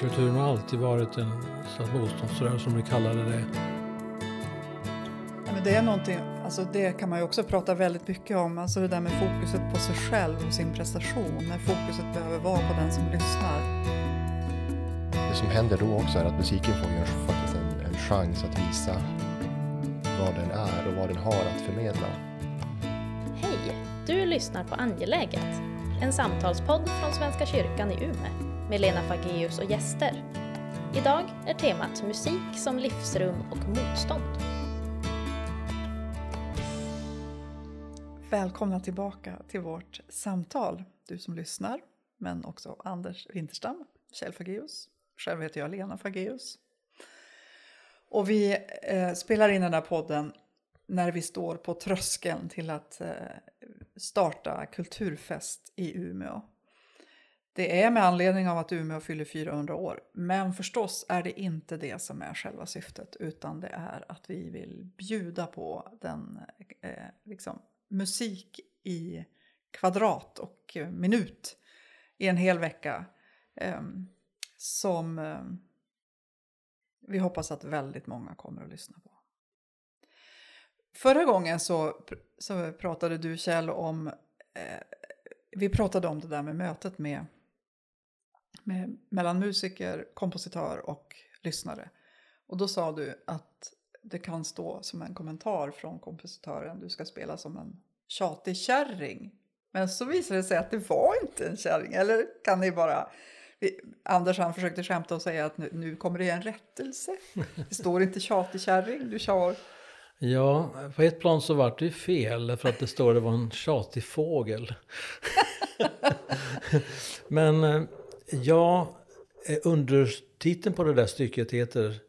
Kulturen har alltid varit en slags motståndsrörelse, som vi kallade det. Men det är någonting, alltså det kan man ju också prata väldigt mycket om, alltså det där med fokuset på sig själv och sin prestation, när fokuset behöver vara på den som lyssnar. Det som händer då också är att musiken får ju faktiskt en, en chans att visa vad den är och vad den har att förmedla. Hej! Du lyssnar på Angeläget, en samtalspodd från Svenska kyrkan i Umeå med Lena Fageus och gäster. Idag är temat musik som livsrum och motstånd. Välkomna tillbaka till vårt samtal, du som lyssnar, men också Anders Winterstam, Kjell Fageus. Själv heter jag Lena Fageus. Och vi eh, spelar in den här podden när vi står på tröskeln till att eh, starta kulturfest i Umeå. Det är med anledning av att Umeå fyller 400 år. Men förstås är det inte det som är själva syftet. Utan det är att vi vill bjuda på den eh, liksom, musik i kvadrat och eh, minut i en hel vecka. Eh, som eh, vi hoppas att väldigt många kommer att lyssna på. Förra gången så, så pratade du Kjell om, eh, vi pratade om det där med mötet med, med, mellan musiker, kompositör och lyssnare. Och då sa du att det kan stå som en kommentar från kompositören, du ska spela som en tjatig kärring. Men så visade det sig att det var inte en kärring, eller kan ni bara Anders han försökte skämta och säga att nu, nu kommer det en rättelse. Det står inte tjatig kärring, du kör Ja, på ett plan så vart det fel för att det står att det var en tjatig fågel. Men eh, ja, eh, undertiteln på det där stycket heter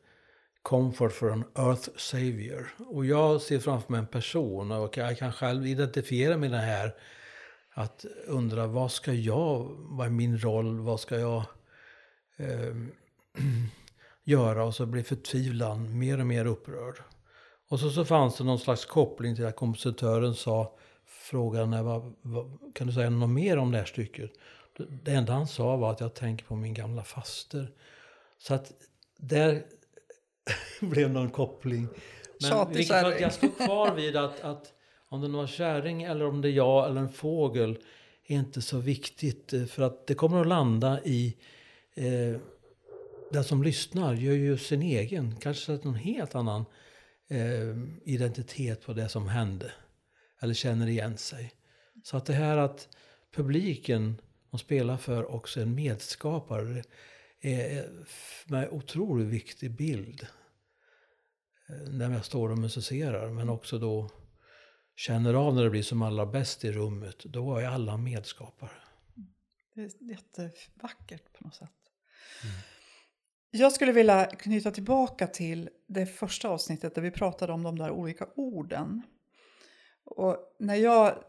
Comfort for an Earth Savior. Och jag ser framför mig en person och jag kan själv identifiera mig med det här. Att undra vad ska jag, vad är min roll, vad ska jag eh, göra? Och så blir förtvivlan mer och mer upprörd. Och så, så fanns det någon slags koppling till att kompositören sa, frågan är, vad, vad, kan du säga något mer om det här stycket? Det enda han sa var att jag tänker på min gamla faster. Så att där blev någon koppling. Men vilket jag stod kvar vid att, att om det var kärring eller om det är jag eller en fågel är inte så viktigt. Eh, för att det kommer att landa i eh, den som lyssnar gör ju sin egen, kanske någon helt annan eh, identitet på det som hände. Eller känner igen sig. Så att det här att publiken de spelar för också en medskapare är en otroligt viktig bild. Eh, när jag står och musicerar. Men också då känner av när det blir som allra bäst i rummet. Då är alla medskapare. Det är jättevackert på något sätt. Mm. Jag skulle vilja knyta tillbaka till det första avsnittet där vi pratade om de där olika orden. Och när jag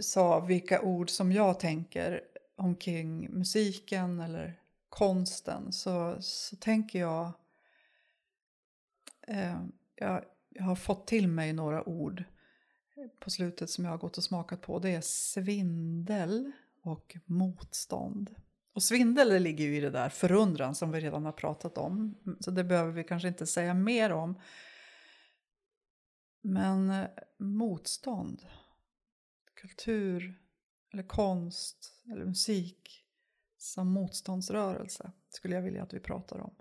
sa vilka ord som jag tänker omkring musiken eller konsten så, så tänker jag, eh, jag... Jag har fått till mig några ord på slutet som jag har gått och smakat på. Det är svindel och motstånd. Och svindel det ligger ju i det där förundran som vi redan har pratat om. Mm, så det behöver vi kanske inte säga mer om. Men eh, motstånd, kultur eller konst eller musik som motståndsrörelse skulle jag vilja att vi pratar om.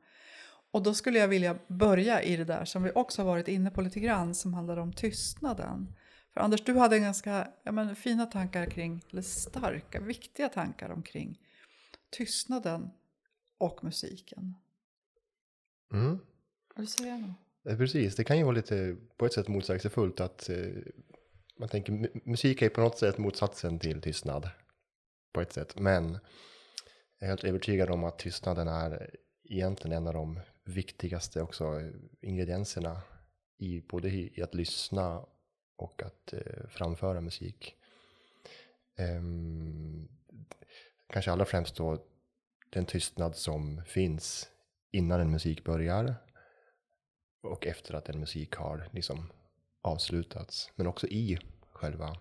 Och då skulle jag vilja börja i det där som vi också har varit inne på lite grann som handlar om tystnaden. För Anders, du hade ganska ja, men, fina tankar kring, eller starka, viktiga tankar omkring tystnaden och musiken. Mm. Vill du säga något? Eh, precis, det kan ju vara lite på ett sätt motsägelsefullt att eh, man tänker musik är på något sätt motsatsen till tystnad på ett sätt. Men jag är helt övertygad om att tystnaden är egentligen en av de viktigaste också ingredienserna i både i att lyssna och att eh, framföra musik. Um, kanske allra främst då den tystnad som finns innan en musik börjar och efter att en musik har liksom avslutats. Men också i själva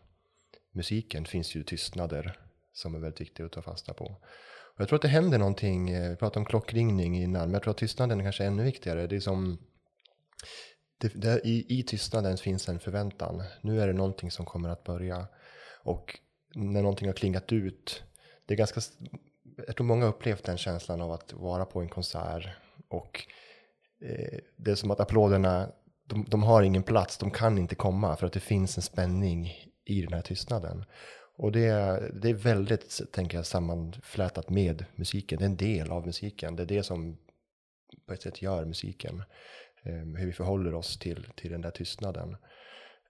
musiken finns ju tystnader som är väldigt viktiga att ta fasta på. Och jag tror att det händer någonting, eh, vi pratade om klockringning innan, men jag tror att tystnaden är kanske ännu viktigare. Det är som, det, det, i, I tystnaden finns en förväntan. Nu är det någonting som kommer att börja. Och när någonting har klingat ut, det är ganska, jag tror många har upplevt den känslan av att vara på en konsert och eh, det är som att applåderna, de, de har ingen plats, de kan inte komma för att det finns en spänning i den här tystnaden. Och det, det är väldigt, tänker jag, sammanflätat med musiken. Det är en del av musiken. Det är det som på ett sätt gör musiken. Eh, hur vi förhåller oss till, till den där tystnaden.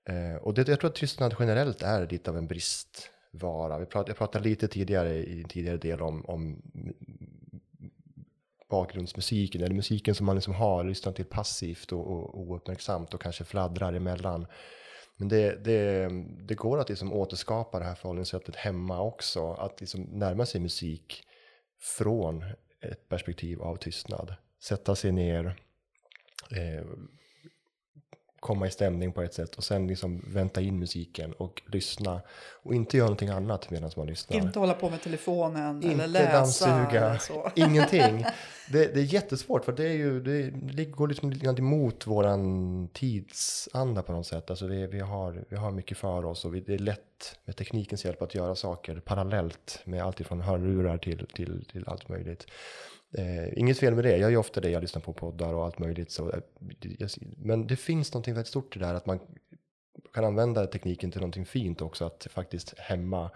Eh, och det, jag tror att tystnad generellt är lite av en bristvara. Vi prat, jag pratade lite tidigare i en tidigare del om, om bakgrundsmusiken, eller musiken som man liksom har lyssnat till passivt och, och ouppmärksamt och kanske fladdrar emellan. Men det, det, det går att liksom återskapa det här förhållningssättet hemma också. Att liksom närma sig musik från ett perspektiv av tystnad. Sätta sig ner, eh, komma i stämning på ett sätt och sen liksom vänta in musiken och lyssna och inte göra någonting annat medan man lyssnar. Inte hålla på med telefonen inte eller läsa. dammsuga, Eller så. ingenting. Det, det är jättesvårt för det, är ju, det går liksom lite grann emot våran tidsanda på något sätt. Alltså vi, vi, har, vi har mycket för oss och vi, det är lätt med teknikens hjälp att göra saker parallellt med allt ifrån hörlurar till, till, till allt möjligt. Eh, inget fel med det, jag gör ju ofta det, jag lyssnar på poddar och allt möjligt. Så, eh, jag, men det finns någonting väldigt stort i det här att man kan använda tekniken till någonting fint också, att faktiskt hemma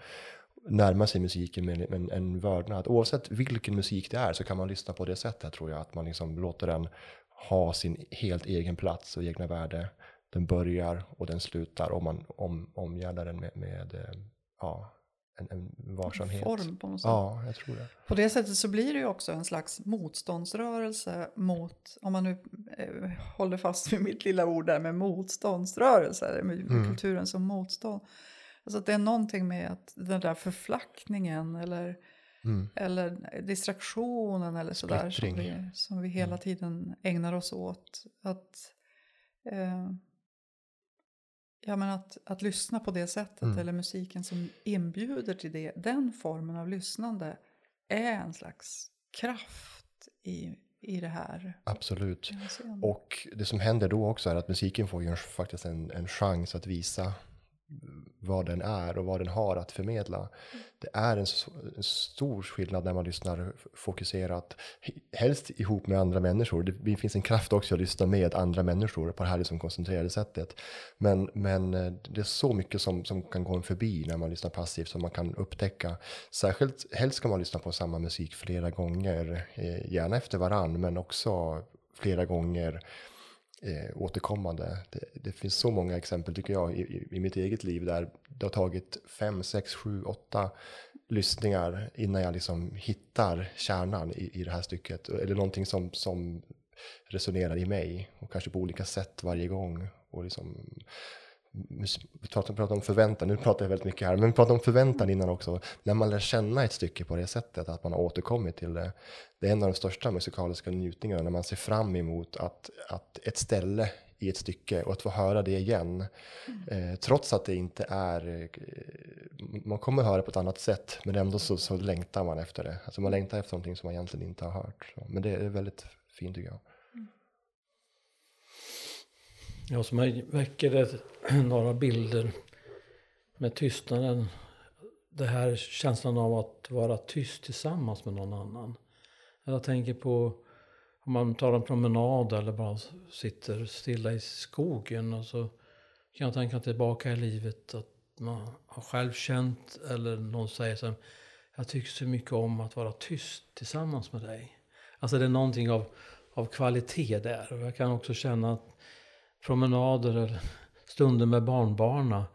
närma sig musiken med, en, en vördnad. Oavsett vilken musik det är så kan man lyssna på det sättet tror jag, att man liksom låter den ha sin helt egen plats och egna värde. Den börjar och den slutar och man om, omgärdar den med, med eh, ja, en, en varsamhet. Form på något sätt. Ja, jag tror det. På det sättet så blir det ju också en slags motståndsrörelse mot, om man nu eh, håller fast vid mitt lilla ord där med motståndsrörelse, med Mm. kulturen som motstånd. Alltså att det är någonting med att den där förflackningen eller, Mm. eller distraktionen eller sådär som vi, som vi hela Mm. tiden ägnar oss åt. Att, eh, ja, men att, att lyssna på det sättet Mm. eller musiken som inbjuder till det, den formen av lyssnande är en slags kraft i, i det här. Absolut. Och det som händer då också är att musiken får ju faktiskt en, en chans att visa vad den är och vad den har att förmedla. Det är en, en stor skillnad när man lyssnar fokuserat, helst ihop med andra människor. Det, det finns en kraft också att lyssna med andra människor på det här liksom koncentrerade sättet. Men, men eh, det är så mycket som, som kan gå en förbi när man lyssnar passivt som man kan upptäcka. Särskilt, helst ska man lyssna på samma musik flera gånger, eh, gärna efter varann, men också flera gånger eh, återkommande. Det, det finns så många exempel tycker jag i, i, i mitt eget liv där det har tagit fem, sex, sju, åtta lyssningar innan jag liksom hittar kärnan i, i det här stycket. Eller någonting som, som resonerar i mig och kanske på olika sätt varje gång. Och liksom, vi pratar, om förväntan, nu pratar jag väldigt mycket här, men vi pratar om förväntan innan också. När man lär känna ett stycke på det sättet, att man har återkommit till det. Det är en av de största musikaliska njutningarna, när man ser fram emot att, att ett ställe i ett stycke och att få höra det igen. Eh, trots att det inte är, eh, man kommer höra på ett annat sätt, men ändå så, så längtar man efter det. Alltså man längtar efter någonting som man egentligen inte har hört. Så, men det är väldigt fint tycker jag. Ja, som mig väcker det några bilder med tystnaden. Det här känslan av att vara tyst tillsammans med någon annan. Jag tänker på om man tar en promenad eller bara sitter stilla i skogen. Och så kan jag tänka tillbaka i livet att man har själv känt eller någon säger så här, jag tycker så mycket om att vara tyst tillsammans med dig. Alltså det är någonting av, av kvalitet där. Och jag kan också känna att promenader eller stunder med barnbarna.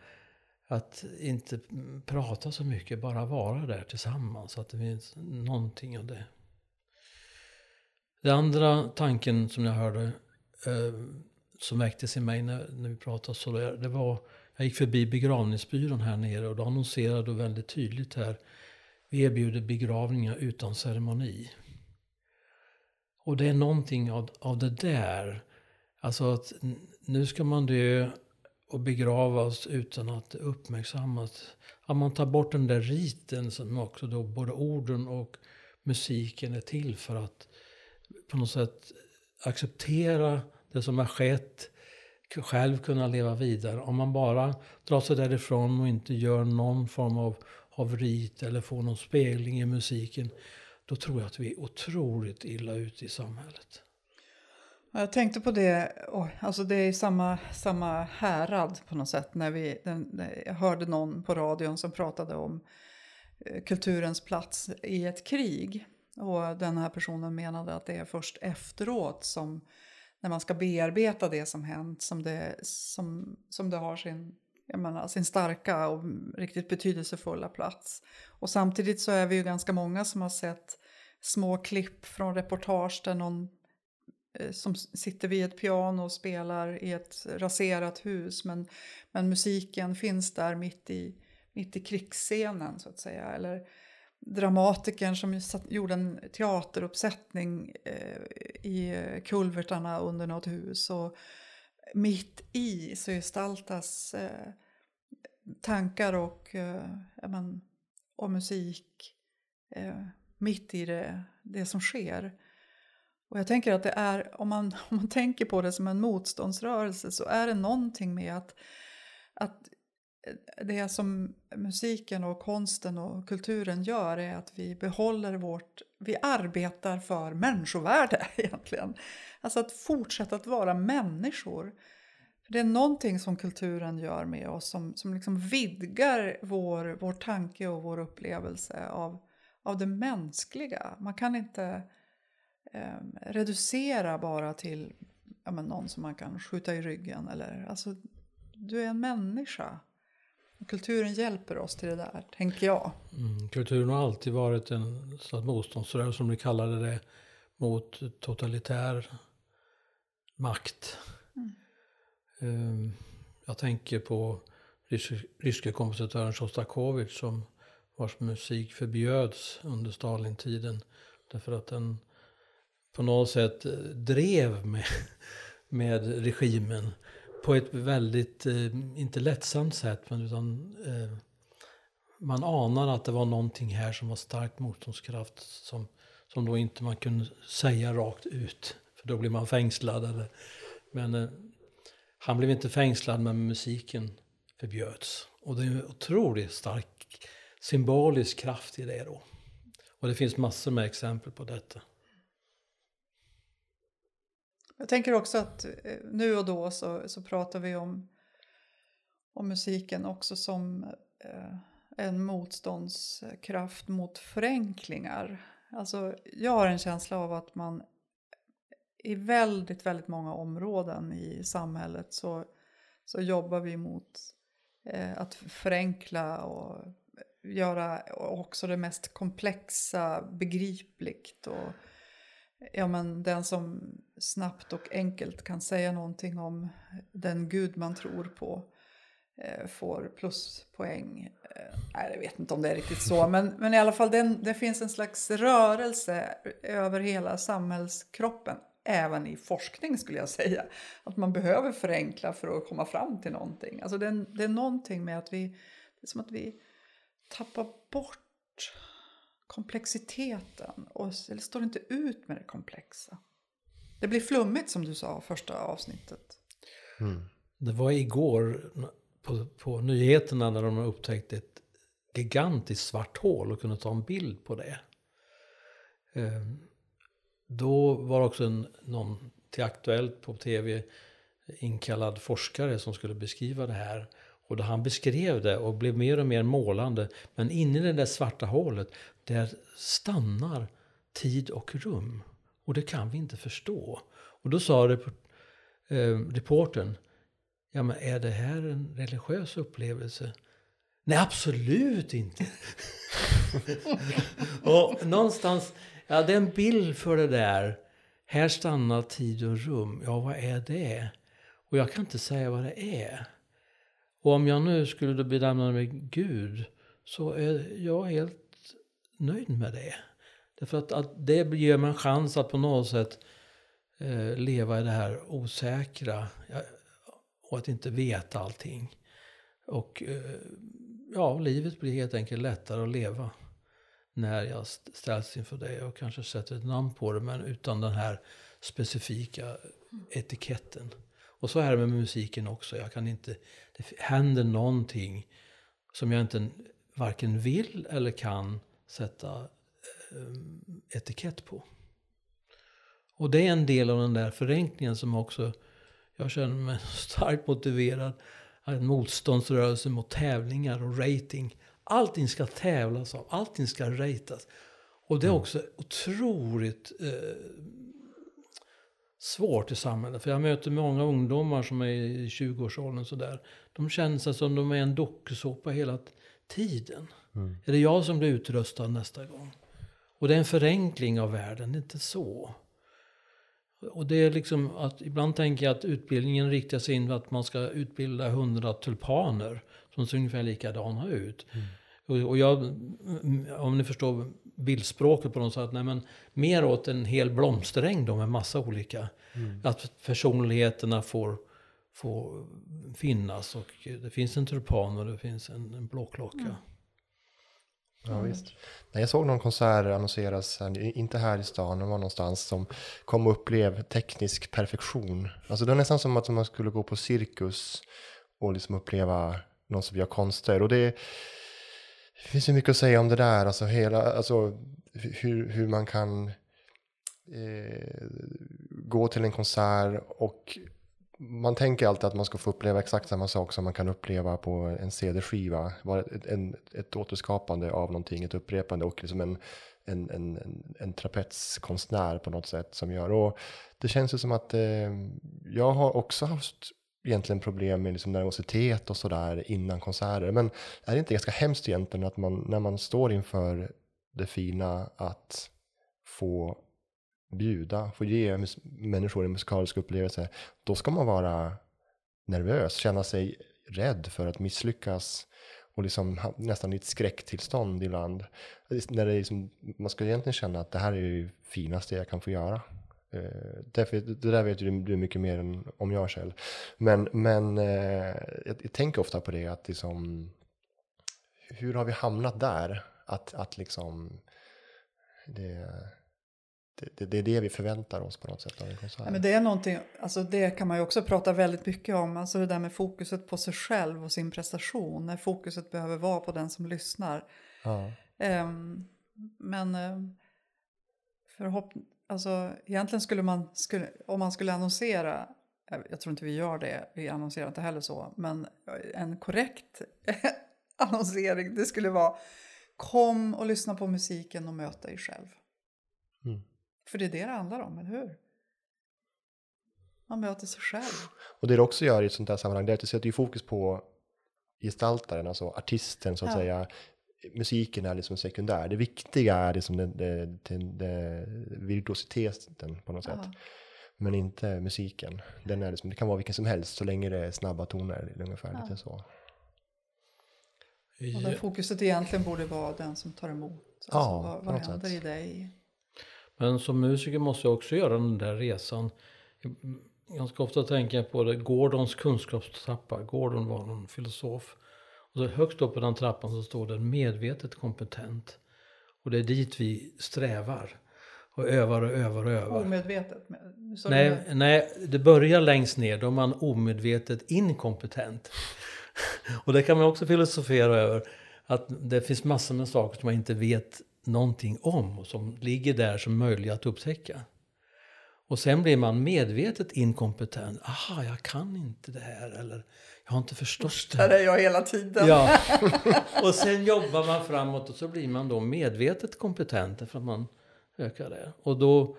Att inte prata så mycket, bara vara där tillsammans. Att det finns någonting av det. Den andra tanken som jag hörde eh, som väcktes i mig när, när vi pratade så där, det var jag gick förbi begravningsbyrån här nere och då annonserade de väldigt tydligt här. Vi erbjuder begravningar utan ceremoni. Och det är någonting av, av det där. Alltså att nu ska man dö och begravas utan att det uppmärksammas. Att man tar bort den där riten som också då både orden och musiken är till för att på något sätt acceptera det som har skett, själv kunna leva vidare. Om man bara drar sig därifrån och inte gör någon form av, av rit eller får någon spegling i musiken, då tror jag att vi är otroligt illa ute i samhället. Jag tänkte på det, oh, alltså det är samma, samma härad på något sätt. När vi, den, jag hörde någon på radion som pratade om eh, kulturens plats i ett krig. Och den här personen menade att det är först efteråt som när man ska bearbeta det som hänt som det, som, som det har sin, jag menar, sin starka och riktigt betydelsefulla plats. Och samtidigt så är vi ju ganska många som har sett små klipp från reportage där någon Eh, som sitter vid ett piano och spelar i ett raserat hus men, men musiken finns där mitt i, mitt i krigsscenen så att säga. Eller dramatikern som gjorde en teateruppsättning eh, i eh, kulvertarna under något hus. Och mitt i så gestaltas eh, tankar och, eh, men, och musik eh, mitt i det, det som sker. Och jag tänker att det är, om man, om man tänker på det som en motståndsrörelse så är det någonting med att, att eh, det som musiken och konsten och kulturen gör är att vi behåller vårt, vi arbetar för människovärde egentligen. Alltså att fortsätta att vara människor. För det är någonting som kulturen gör med oss som, som liksom vidgar vår, vår tanke och vår upplevelse av, av det mänskliga. Man kan inte eh, reducera bara till ja, någon som man kan skjuta i ryggen. Eller, alltså, du är en människa. Kulturen hjälper oss till det där, tänker jag. Mm, kulturen har alltid varit en slags motståndsrörelse, som ni kallade det, mot totalitär makt. Mm. Um, jag tänker på ryske kompositören Sjostakovitj som vars musik förbjöds under Stalintiden. Därför att den på något sätt eh, drev med, med regimen på ett väldigt, eh, inte lättsamt sätt, men utan eh, man anar att det var någonting här som var starkt motståndskraft som, som då inte man kunde säga rakt ut. För då blir man fängslad. Eller, men eh, han blev inte fängslad, men musiken förbjöds. Och det är en otroligt stark symbolisk kraft i det då. Och det finns massor med exempel på detta. Jag tänker också att eh, nu och då så, så pratar vi om, om musiken också som eh, en motståndskraft mot förenklingar. Alltså, jag har en känsla av att man i väldigt, väldigt många områden i samhället så, så jobbar vi mot eh, att förenkla och göra också det mest komplexa begripligt. Och, ja, men den som snabbt och enkelt kan säga någonting om den gud man tror på eh, får pluspoäng. Eh, nej, jag vet inte om det är riktigt så, men, men i alla fall den, det finns en slags rörelse över hela samhällskroppen. Även i forskning skulle jag säga. Att man behöver förenkla för att komma fram till någonting. Alltså det, är, det är någonting med att vi, det är som att vi tappar bort komplexiteten och eller står inte ut med det komplexa. Det blir flummigt som du sa första avsnittet. Mm. Det var igår på, på nyheterna när de upptäckte ett gigantiskt svart hål och kunde ta en bild på det. Ehm, då var också en, någon till Aktuellt på tv inkallad forskare som skulle beskriva det här. Och då han beskrev det och blev mer och mer målande. Men inne i det där svarta hålet, där stannar tid och rum. Och det kan vi inte förstå. Och då sa rep eh, reportern, ja men är det här en religiös upplevelse? Nej, absolut inte. och någonstans, ja det är en bild för det där. Här stannar tid och rum. Ja, vad är det? Och jag kan inte säga vad det är. Och om jag nu skulle benämna mig Gud så är jag helt nöjd med det. Därför att, att det ger mig en chans att på något sätt eh, leva i det här osäkra. Och att inte veta allting. Och eh, ja, livet blir helt enkelt lättare att leva när jag ställs inför det och kanske sätter ett namn på det men utan den här specifika etiketten. Och så är det med musiken också. Jag kan inte, det händer någonting som jag inte varken vill eller kan sätta eh, etikett på. Och det är en del av den där förenklingen som också jag känner mig starkt motiverad. En motståndsrörelse mot tävlingar och rating. Allting ska tävlas av, allting ska ratas. Och det är också otroligt eh, svårt i samhället. För jag möter många ungdomar som är i 20-årsåldern sådär. De känner sig som de är en dokusåpa hela tiden. Mm. Är det jag som blir utröstad nästa gång? Och det är en förenkling av världen, det är inte så. Och det är liksom att ibland tänker jag att utbildningen riktar sig in på att man ska utbilda hundra tulpaner som ser ungefär likadana ut. Och, och jag, mm, om ni förstår bildspråket på något sätt, nej men mer åt en hel blomsteräng då med massa olika. Att personligheterna får, får finnas och det finns en tulpan och det finns en, en blåklocka. Ja, visst. Nej, jag såg någon konsert annonseras, inte här i stan, det var någonstans som kom och upplev teknisk perfektion. Alltså det är nästan som att man skulle gå på cirkus och liksom uppleva någon som gör konster. Och det, det finns ju mycket att säga om det där, alltså, hela, alltså hur, hur man kan eh, gå till en konsert och man tänker alltid att man ska få uppleva exakt samma sak som man kan uppleva på en CD-skiva. Ett, en, ett återskapande av någonting, ett upprepande och liksom en, en, en, en, en trapetskonstnär på något sätt som gör. Och det känns ju som att eh, jag har också haft egentligen problem med liksom nervositet och sådär innan konserter. Men är det inte ganska hemskt egentligen att man när man står inför det fina att få bjuda, få ge människor en musikalisk upplevelse, då ska man vara nervös, känna sig rädd för att misslyckas och liksom nästan i ett skräcktillstånd ibland. När det liksom, man ska egentligen känna att det här är det finaste jag kan få göra. Eh, därför, det där vet ju du mycket mer än om jag själv. Men, men eh, jag, jag tänker ofta på det att liksom, hur har vi hamnat där? Att, att liksom, det, det, det, det är det vi förväntar oss på något sätt av en konsert. Ja, men det är någonting, alltså det kan man ju också prata väldigt mycket om. Alltså det där med fokuset på sig själv och sin prestation. När fokuset behöver vara på den som lyssnar. ja. Ehm, men um, förhopp alltså, egentligen skulle man, skulle, om man skulle annonsera, jag, jag tror inte vi gör det, vi annonserar inte heller så, men en korrekt annonsering det skulle vara kom och lyssna på musiken och möt dig själv. Mm. För det är det det handlar om, eller hur? Man möter sig själv. Och det det också gör i ett sånt här sammanhang, det är att det sätter fokus på gestaltaren, alltså artisten så att Ja. säga. Musiken är liksom sekundär. Det viktiga är liksom det, det, det, det virtuositeten på något sätt. Ja. Men inte musiken. Den är liksom, det kan vara vilken som helst så länge det är snabba toner. Ungefär lite så. Och där fokuset egentligen borde vara den som tar emot. Alltså, Ja, vad vad händer sätt. i dig? Men som musiker måste jag också göra den där resan. Ganska ofta tänker jag på det, Gordons kunskapstrappa. Gordon var någon filosof. Och så högst upp på den trappan så står det medvetet kompetent. Och det är dit vi strävar. Och övar och övar och övar. Omedvetet. Nej, det. nej, det börjar längst ner då är man omedvetet inkompetent. Och det kan man också filosofera över. Att det finns massor med saker som man inte vet någonting om och som ligger där som möjliga att upptäcka. Och sen blir man medvetet inkompetent. Aha, jag kan inte det här eller jag har inte förstått det. Där är jag hela tiden. Ja. Och sen jobbar man framåt och så blir man då medvetet kompetent för att man ökar det. Och då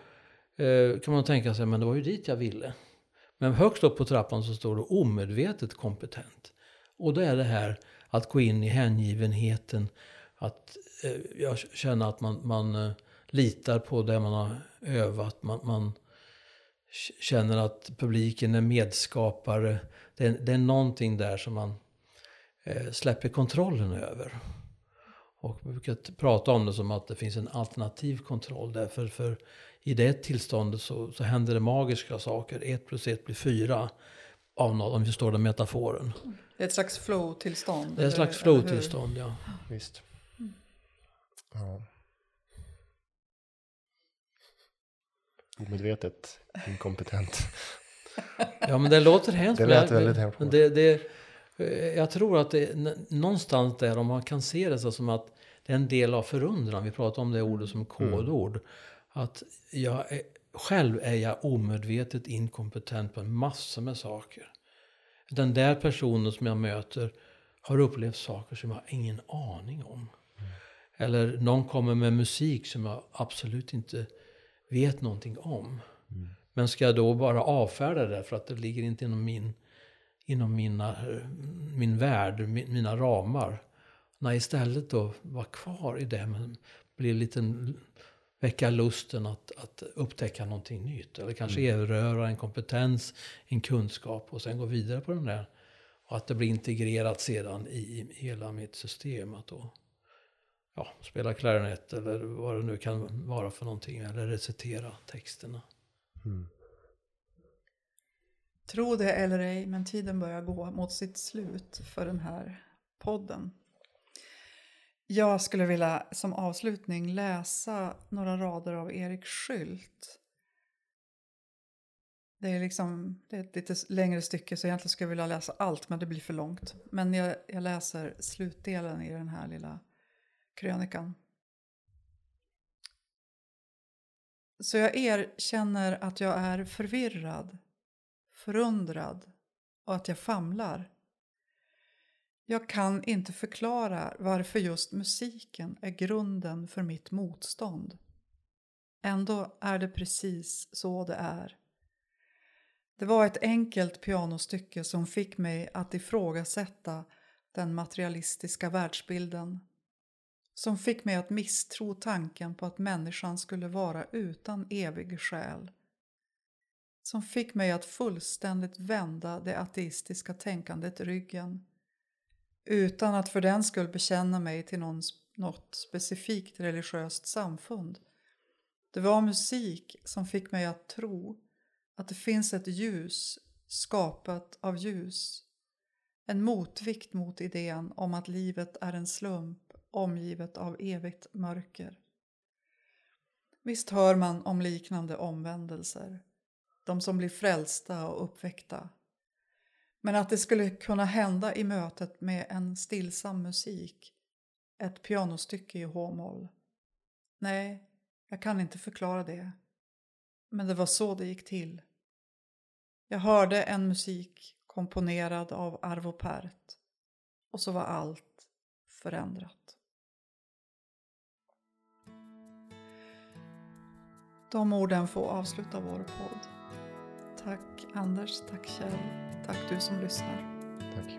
eh, kan man tänka sig, men det var ju dit jag ville. Men högst upp på trappan så står det omedvetet kompetent. Och då är det här att gå in i hängivenheten, att eh, jag känner att man, man eh, litar på det man har övat, man, man känner att publiken är medskapare. Det är, det är någonting där som man eh, släpper kontrollen över. Och vi brukar prata om det som att det finns en alternativ kontroll. Därför för i det tillståndet så, så händer det magiska saker. Ett plus ett blir fyra. av något, om vi förstår den metaforen. Det är ett slags flow-tillstånd. Det är ett slags flow-tillstånd, ja. Visst. Ja. Omedvetet inkompetent. Ja, men det låter hemskt. Det lät väldigt hemskt. Men det, det, eh, jag tror att det någonstans där, om man kan se det så som att det är en del av förundran. Vi pratar om det ordet som kodord. Att jag är, själv är jag omedvetet inkompetent på massor med saker. Den där personen som jag möter har upplevt saker som jag har ingen aning om. Eller någon kommer med musik som jag absolut inte vet någonting om. Men ska jag då bara avfärda det för att det ligger inte inom min, inom mina, eh, min värld, mi- mina ramar. Nej, istället då vara kvar i det, men bli lite, väcka lusten att, att upptäcka någonting nytt. Eller kanske erövra en kompetens, en kunskap och sen gå vidare på den där. Och att det blir integrerat sedan i hela mitt system. Att då ja, spela klarinett eller vad det nu kan vara för någonting. Eller recitera texterna. Tro det eller ej, men tiden börjar gå mot sitt slut för den här podden. Jag skulle vilja som avslutning läsa några rader av Erik Skylt. Det är, liksom, det är ett lite längre stycke så egentligen skulle jag vilja läsa allt men det blir för långt. Men jag, jag läser slutdelen i den här lilla krönikan. Så jag erkänner att jag är förvirrad förundrad och att jag famlar. Jag kan inte förklara varför just musiken är grunden för mitt motstånd. Ändå är det precis så det är. Det var ett enkelt pianostycke som fick mig att ifrågasätta den materialistiska världsbilden. Som fick mig att misstro tanken på att människan skulle vara utan evig själ som fick mig att fullständigt vända det ateistiska tänkandet ryggen utan att för den skull bekänna mig till någon, något specifikt religiöst samfund. Det var musik som fick mig att tro att det finns ett ljus skapat av ljus. En motvikt mot idén om att livet är en slump omgivet av evigt mörker. Visst hör man om liknande omvändelser de som blir frälsta och uppväckta. Men att det skulle kunna hända i mötet med en stillsam musik, ett pianostycke i h-moll. Nej, jag kan inte förklara det. Men det var så det gick till. Jag hörde en musik komponerad av Arvo Pärt och så var allt förändrat. De orden får avsluta vår podd. Tack Anders, tack Kjell, tack du som lyssnar. Tack.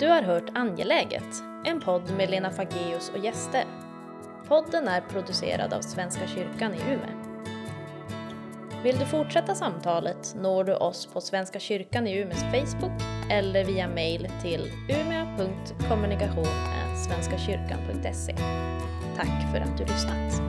Du har hört Angeläget, en podd med Lena Fageus och gäster. Podden är producerad av Svenska kyrkan i Umeå. Vill du fortsätta samtalet når du oss på Svenska kyrkan i Umeås Facebook eller via mail till umea.kommunikation@svenskakyrkan.se. Tack för att du lyssnat.